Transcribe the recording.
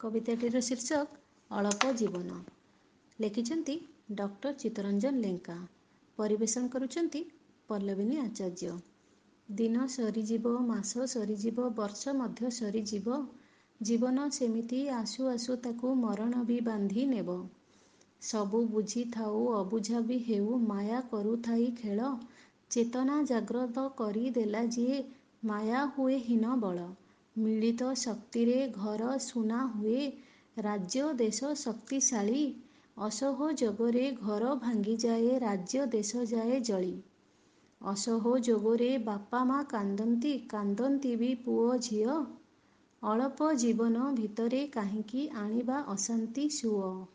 କବିତାଟିର ଶୀର୍ଷକ ଅଳପ ଜୀବନ। ଲେଖିଛନ୍ତି ଡକ୍ଟର ଚିତ୍ତରଞ୍ଜନ ଲେଙ୍କା। ପରିବେଷଣ କରୁଛନ୍ତି ପଲ୍ଲବିନୀ ଆଚାର୍ଯ୍ୟ। ଦିନ ସରିଯିବ ମାସ ସରିଯିବ ବର୍ଷ ମଧ୍ୟ ସରିଯିବ। ଜୀବନ ସେମିତି ଆସୁ ଆସୁ ତାକୁ ମରଣ ବି ବାନ୍ଧି ନେବ। ସବୁ ବୁଝିଥାଉ ଅବୁଝା ବି ହେଉ ମାୟା କରୁଥାଇ ଖେଳ। ଚେତନା ଜାଗ୍ରତ କରି ଦେଲା ଯିଏ ମାୟା ହୁଏ ହୀନବଳ। ମିଳିତ ଶକ୍ତିରେ ଘର ସୁନା ହୁଏ। ରାଜ୍ୟ ଦେଶ ଶକ୍ତିଶାଳୀ। ଅସହଯୋଗରେ ଘର ଭାଙ୍ଗିଯାଏ ରାଜ୍ୟ ଦେଶ ଯାଏ ଜଳି। ଅସହଯୋଗରେ ବାପା ମା କାନ୍ଦନ୍ତି କାନ୍ଦନ୍ତି ବି ପୁଅ ଝିଅ। ଅଳପ ଜୀବନ ଭିତରେ କାହିଁକି ଆଣିବା ଅଶାନ୍ତି ସୁଅ?